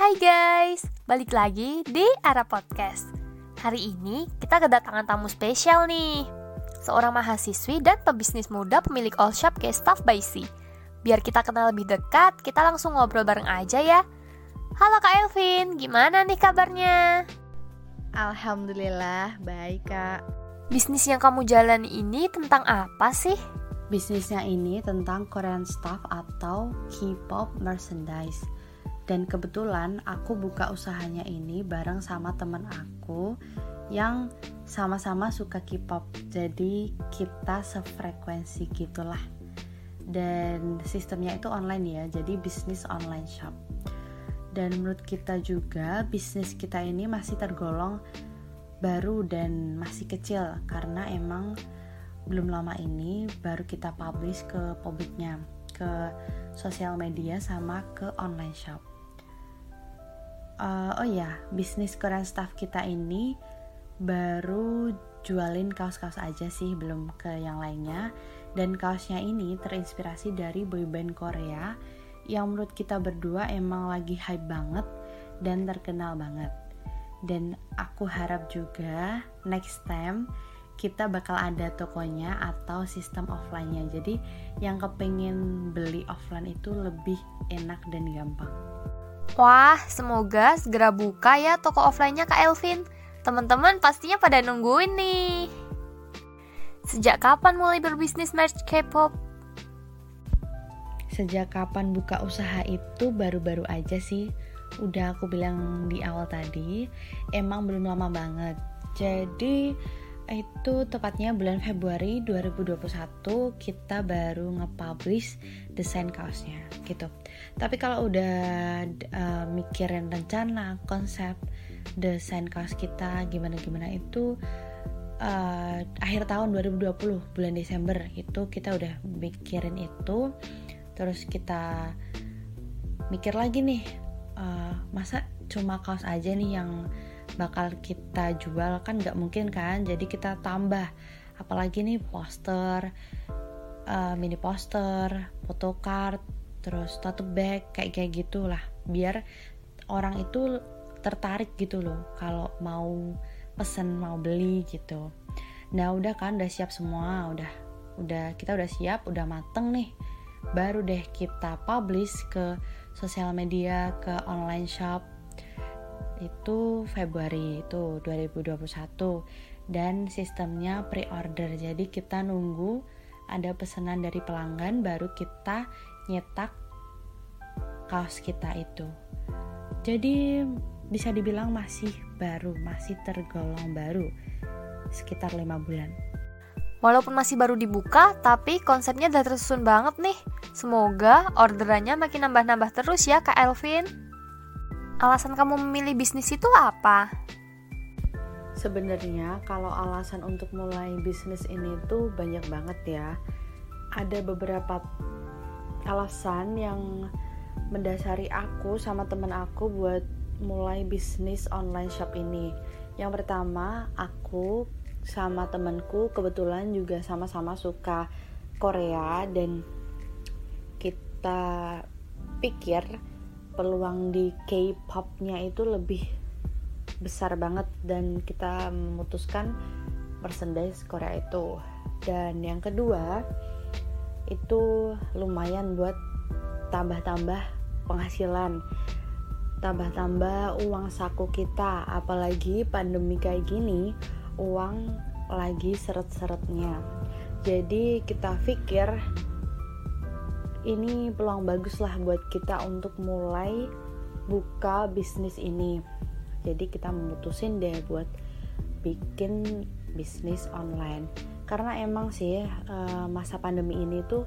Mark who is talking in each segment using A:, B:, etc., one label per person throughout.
A: Hai guys, balik lagi di Ara Podcast. Hari ini kita kedatangan tamu spesial nih. Seorang mahasiswi dan pebisnis muda pemilik all shop kayak Staff by C. Biar kita kenal lebih dekat, kita langsung ngobrol bareng aja ya. Halo Kak Elvin, gimana nih kabarnya?
B: Alhamdulillah, baik kak
A: Bisnis yang kamu jalani ini tentang apa sih?
B: Bisnisnya ini tentang Korean stuff atau K-pop merchandise Dan kebetulan aku buka usahanya ini bareng sama temen aku yang sama-sama suka K-pop. Jadi kita sefrekuensi gitulah. Dan sistemnya itu online ya, jadi bisnis online shop. Dan menurut kita juga bisnis kita ini masih tergolong baru dan masih kecil karena emang belum lama ini baru kita publish ke publiknya ke sosial media sama ke online shop uh, oh ya bisnis Korean staff kita ini baru jualin kaos-kaos aja sih belum ke yang lainnya dan kaosnya ini terinspirasi dari boyband Korea yang menurut kita berdua emang lagi hype banget dan terkenal banget. Dan aku harap juga next time kita bakal ada tokonya atau sistem offline-nya. Jadi yang kepengen beli offline itu lebih enak dan gampang.
A: Wah, semoga segera buka ya toko offline-nya Kak Elvin. Teman-teman pastinya pada nungguin nih. Sejak kapan mulai berbisnis merch K-pop?
B: sejak kapan buka usaha itu baru-baru aja sih udah aku bilang di awal tadi emang belum lama banget jadi itu tepatnya bulan Februari 2021 kita baru nge-publish desain kaosnya gitu. Tapi kalau udah uh, mikirin rencana konsep desain kaos kita gimana-gimana itu uh, akhir tahun 2020 bulan Desember itu kita udah mikirin itu. Terus kita mikir lagi nih uh, masa cuma kaos aja nih yang bakal kita jual kan nggak mungkin kan? Jadi kita tambah. Apalagi nih poster uh, mini poster photocard terus tote bag kayak kayak gitulah. Biar orang itu tertarik gitu loh kalau mau pesen mau beli gitu. Nah udah kan udah siap semua udah udah kita udah siap udah mateng nih. Baru deh kita publish ke sosial media ke online shop itu Februari itu 2021 dan sistemnya pre-order jadi kita nunggu ada pesanan dari pelanggan baru kita nyetak kaos kita itu jadi bisa dibilang masih baru masih tergolong baru sekitar lima bulan
A: Walaupun masih baru dibuka, tapi konsepnya udah tersusun banget nih. Semoga orderannya makin nambah-nambah terus ya Kak Elvin. Alasan kamu memilih bisnis itu apa?
B: Sebenarnya kalau alasan untuk mulai bisnis ini tuh banyak banget ya. Ada beberapa alasan yang mendasari aku sama temen aku buat mulai bisnis online shop ini. Yang pertama, aku sama temanku kebetulan juga sama-sama suka Korea dan kita pikir peluang di K-popnya itu lebih besar banget dan kita memutuskan merchandise Korea itu. Dan yang kedua itu lumayan buat tambah-tambah penghasilan tambah-tambah uang saku kita. Apalagi pandemi kayak gini uang lagi seret-seretnya. Jadi kita pikir ini peluang bagus lah buat kita untuk mulai buka bisnis ini. Jadi kita memutusin deh buat bikin bisnis online. Karena emang sih eh, masa pandemi ini tuh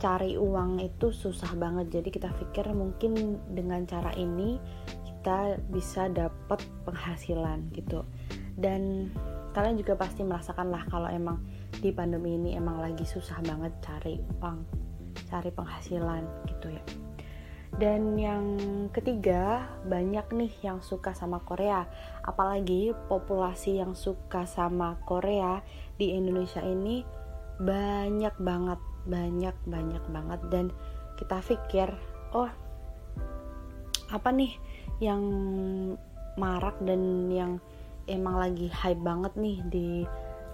B: cari uang itu susah banget. Jadi kita pikir mungkin dengan cara ini kita bisa dapat penghasilan gitu. Dan kalian juga pasti merasakan lah kalau emang di pandemi ini emang lagi susah banget cari uang cari penghasilan gitu ya. Dan yang ketiga banyak nih yang suka sama Korea. Apalagi populasi yang suka sama Korea di Indonesia ini banyak banget banyak banyak banget. Dan kita pikir oh apa nih yang marak dan yang emang lagi hype banget nih di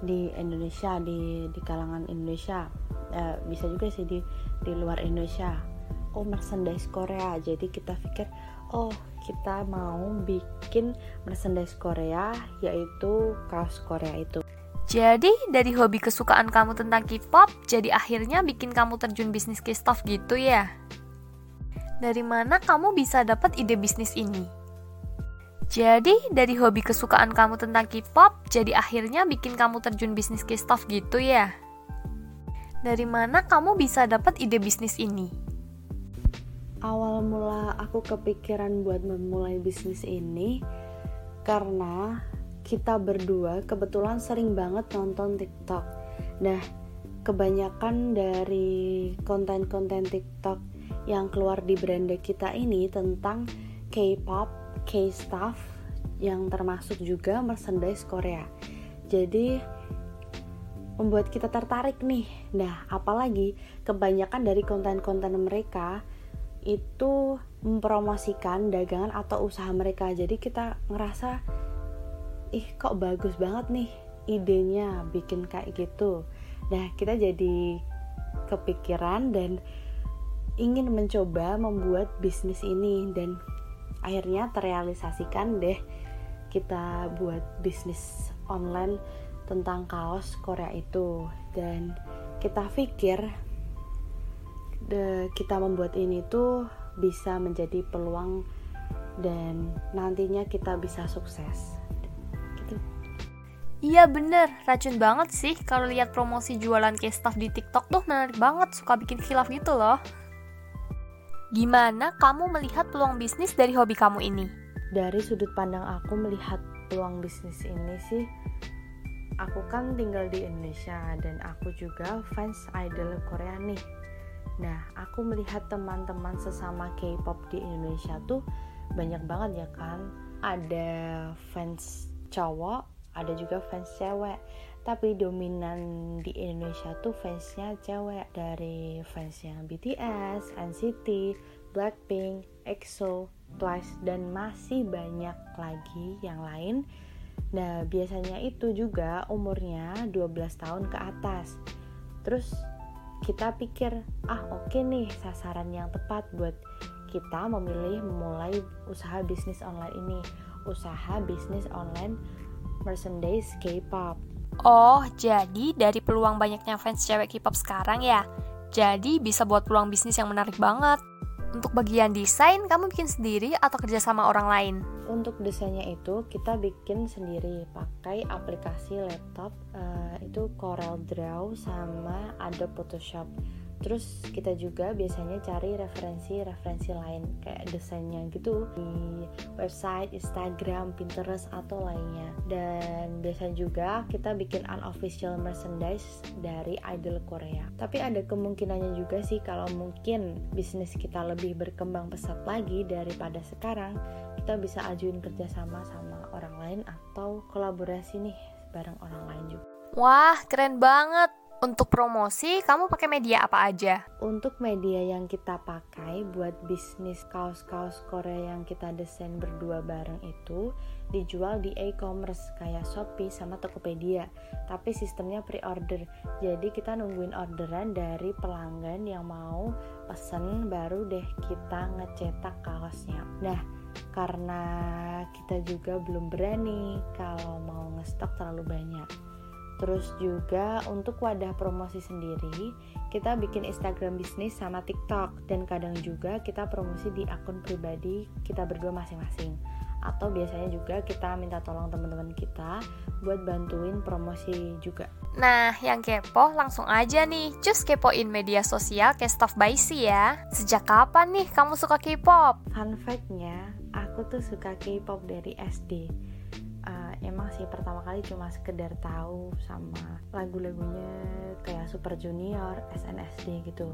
B: di Indonesia di di kalangan Indonesia eh, bisa juga sih di di luar Indonesia. Oh merchandise Korea. Jadi kita pikir oh kita mau bikin merchandise Korea yaitu kaos Korea itu.
A: Jadi dari hobi kesukaan kamu tentang K-pop jadi akhirnya bikin kamu terjun bisnis K-stop gitu ya? Dari mana kamu bisa dapat ide bisnis ini? Jadi, dari hobi kesukaan kamu tentang K-pop, jadi akhirnya bikin kamu terjun bisnis K-stop gitu ya? Dari mana kamu bisa dapat ide bisnis ini?
B: Awal mula aku kepikiran buat memulai bisnis ini karena kita berdua kebetulan sering banget nonton TikTok. Nah, kebanyakan dari konten-konten TikTok yang keluar di brand kita ini tentang K-pop K-Stuff yang termasuk juga merchandise Korea. Jadi membuat kita tertarik nih. Nah, apalagi kebanyakan dari konten-konten mereka itu mempromosikan dagangan atau usaha mereka. Jadi kita ngerasa ih kok bagus banget nih idenya bikin kayak gitu. Nah, kita jadi kepikiran dan ingin mencoba membuat bisnis ini dan akhirnya terrealisasikan deh kita buat bisnis online tentang kaos Korea itu dan kita pikir de, kita membuat ini tuh bisa menjadi peluang dan nantinya kita bisa sukses gitu.
A: Iya bener, racun banget sih kalau lihat promosi jualan K-Stuff di TikTok tuh menarik banget, suka bikin khilaf gitu loh. Gimana kamu melihat peluang bisnis dari hobi kamu ini?
B: Dari sudut pandang aku melihat peluang bisnis ini sih, aku kan tinggal di Indonesia dan aku juga fans idol Korea nih. Nah, aku melihat teman-teman sesama K-pop di Indonesia tuh banyak banget ya kan. Ada fans cowok, ada juga fans cewek tapi dominan di Indonesia tuh fansnya cewek dari fansnya BTS, NCT, Blackpink, EXO, Twice dan masih banyak lagi yang lain. Nah, biasanya itu juga umurnya 12 tahun ke atas. Terus kita pikir, ah oke okay nih sasaran yang tepat buat kita memilih memulai usaha bisnis online ini. Usaha bisnis online merchandise K-pop
A: Oh, jadi dari peluang banyaknya fans cewek K-pop sekarang ya? Jadi bisa buat peluang bisnis yang menarik banget. Untuk bagian desain, kamu bikin sendiri atau kerja sama orang lain?
B: Untuk desainnya itu kita bikin sendiri pakai aplikasi laptop uh, itu Corel Draw sama Adobe Photoshop terus kita juga biasanya cari referensi-referensi lain kayak desainnya gitu di website, Instagram, Pinterest atau lainnya. Dan biasanya juga kita bikin unofficial merchandise dari idol Korea. Tapi ada kemungkinannya juga sih kalau mungkin bisnis kita lebih berkembang pesat lagi daripada sekarang kita bisa ajuin kerjasama sama orang lain atau kolaborasi nih bareng orang lain juga.
A: Wah, keren banget. Untuk promosi, kamu pakai media apa aja?
B: Untuk media yang kita pakai buat bisnis kaos-kaos Korea yang kita desain berdua bareng itu dijual di e-commerce kayak Shopee sama Tokopedia. Tapi sistemnya pre-order. Jadi kita nungguin orderan dari pelanggan yang mau pesen baru deh kita ngecetak kaosnya. Nah, karena kita juga belum berani kalau mau ngestok terlalu banyak Terus juga untuk wadah promosi sendiri, kita bikin Instagram bisnis sama TikTok dan kadang juga kita promosi di akun pribadi kita berdua masing-masing. Atau biasanya juga kita minta tolong teman-teman kita buat bantuin promosi juga.
A: Nah, yang kepo langsung aja nih, cus kepoin media sosial kayak Stuff by C ya. Sejak kapan nih kamu suka K-pop?
B: Fun fact-nya, aku tuh suka K-pop dari SD emang sih pertama kali cuma sekedar tahu sama lagu-lagunya kayak Super Junior, SNSD gitu.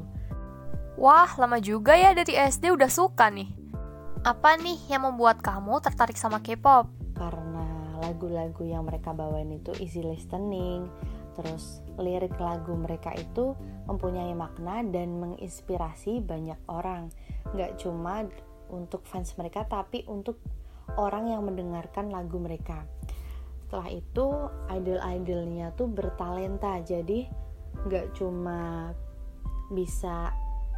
A: Wah, lama juga ya dari SD udah suka nih. Apa nih yang membuat kamu tertarik sama K-pop?
B: Karena lagu-lagu yang mereka bawain itu easy listening, terus lirik lagu mereka itu mempunyai makna dan menginspirasi banyak orang. Gak cuma untuk fans mereka tapi untuk orang yang mendengarkan lagu mereka setelah itu idol-idolnya tuh bertalenta. Jadi nggak cuma bisa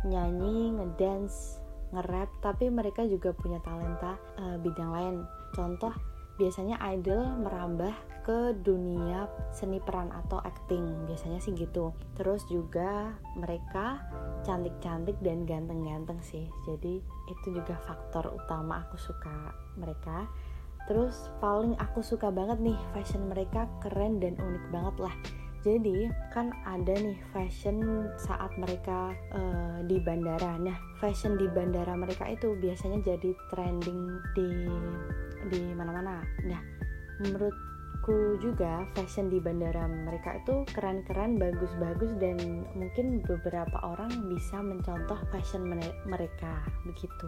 B: nyanyi, ngedance, nge-rap tapi mereka juga punya talenta uh, bidang lain. Contoh biasanya idol merambah ke dunia seni peran atau acting. Biasanya sih gitu. Terus juga mereka cantik-cantik dan ganteng-ganteng sih. Jadi itu juga faktor utama aku suka mereka terus paling aku suka banget nih fashion mereka keren dan unik banget lah. Jadi kan ada nih fashion saat mereka uh, di bandara. Nah fashion di bandara mereka itu biasanya jadi trending di di mana-mana. Nah menurutku juga fashion di bandara mereka itu keren-keren bagus-bagus dan mungkin beberapa orang bisa mencontoh fashion mereka. Begitu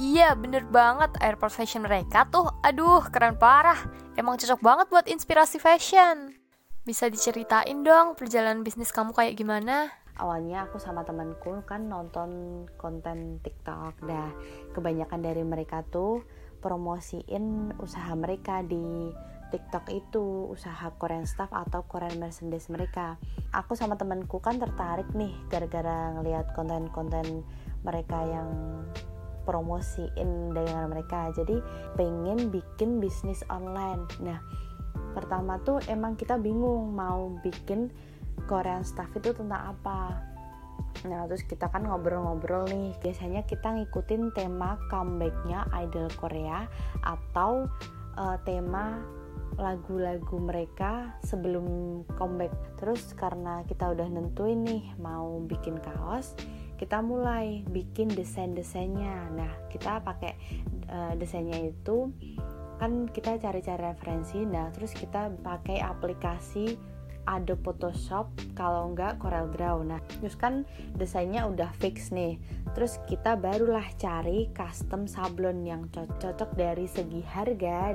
A: Iya bener banget airport fashion mereka tuh Aduh keren parah Emang cocok banget buat inspirasi fashion bisa diceritain dong perjalanan bisnis kamu kayak gimana?
B: Awalnya aku sama temanku kan nonton konten TikTok. Dah, kebanyakan dari mereka tuh promosiin usaha mereka di TikTok itu usaha Korean staff atau Korean merchandise mereka. Aku sama temanku kan tertarik nih gara-gara ngelihat konten-konten mereka yang promosiin dagangan mereka. Jadi pengen bikin bisnis online. Nah, pertama tuh emang kita bingung mau bikin Korean stuff itu tentang apa nah terus kita kan ngobrol-ngobrol nih biasanya kita ngikutin tema comebacknya idol Korea atau uh, tema lagu-lagu mereka sebelum comeback terus karena kita udah nentuin nih mau bikin kaos kita mulai bikin desain-desainnya. Nah kita pakai uh, desainnya itu kan kita cari-cari referensi. Nah terus kita pakai aplikasi Adobe Photoshop kalau enggak Corel Draw. Nah terus kan desainnya udah fix nih. Terus kita barulah cari custom sablon yang cocok dari segi harga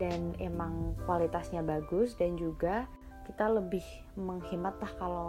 B: dan emang kualitasnya bagus. Dan juga kita lebih menghemat lah kalau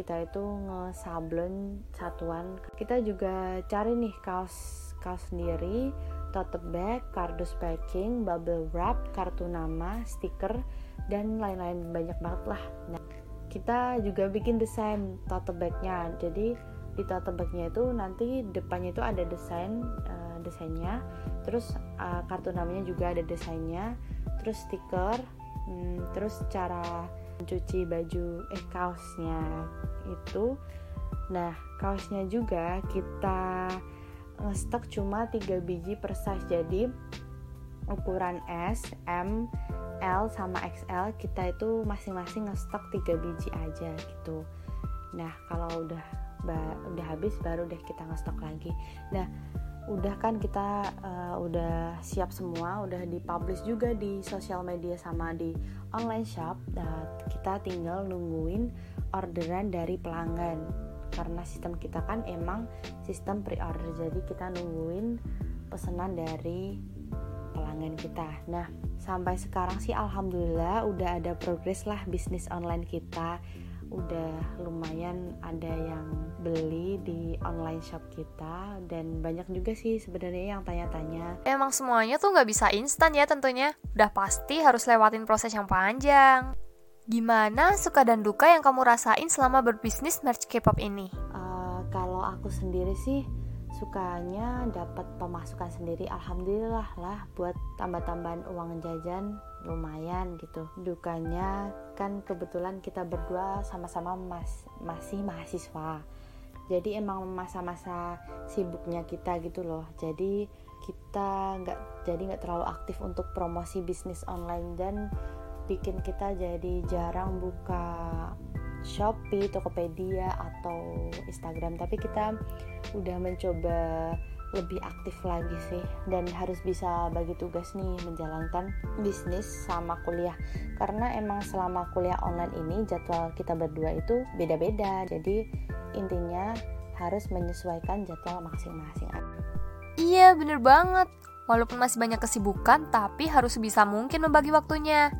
B: kita itu ngesablon satuan kita juga cari nih kaos kaos sendiri tote bag, kardus packing, bubble wrap, kartu nama, stiker, dan lain-lain banyak banget lah. Nah, kita juga bikin desain tote bagnya. Jadi di tote bagnya itu nanti depannya itu ada desain uh, desainnya, terus uh, kartu namanya juga ada desainnya, terus stiker, hmm, terus cara mencuci baju eh kaosnya itu. Nah, kaosnya juga kita ngestok cuma 3 biji per size. Jadi ukuran S, M, L sama XL kita itu masing-masing ngestok 3 biji aja gitu. Nah kalau udah udah habis baru deh kita ngestok lagi. Nah udah kan kita uh, udah siap semua udah dipublish juga di sosial media sama di online shop nah, kita tinggal nungguin orderan dari pelanggan. Karena sistem kita kan emang sistem pre-order jadi kita nungguin pesanan dari pelanggan kita. Nah sampai sekarang sih alhamdulillah udah ada progres lah bisnis online kita udah lumayan ada yang beli di online shop kita dan banyak juga sih sebenarnya yang tanya-tanya.
A: Emang semuanya tuh nggak bisa instan ya tentunya. Udah pasti harus lewatin proses yang panjang. Gimana suka dan duka yang kamu rasain selama berbisnis merch K-pop ini?
B: Uh, kalau aku sendiri sih sukanya dapat pemasukan sendiri alhamdulillah lah buat tambah-tambahan uang jajan lumayan gitu. Dukanya kan kebetulan kita berdua sama-sama mas masih mahasiswa. Jadi emang masa-masa sibuknya kita gitu loh. Jadi kita nggak jadi nggak terlalu aktif untuk promosi bisnis online dan bikin kita jadi jarang buka Shopee, Tokopedia atau Instagram. Tapi kita udah mencoba lebih aktif lagi sih. Dan harus bisa bagi tugas nih menjalankan bisnis sama kuliah. Karena emang selama kuliah online ini jadwal kita berdua itu beda-beda. Jadi intinya harus menyesuaikan jadwal masing-masing.
A: Iya bener banget. Walaupun masih banyak kesibukan tapi harus bisa mungkin membagi waktunya.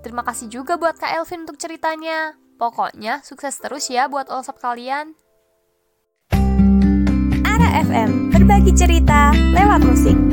A: Terima kasih juga buat Kak Elvin untuk ceritanya. Pokoknya sukses terus ya buat all kalian.
C: Ara
A: FM, berbagi cerita lewat musik.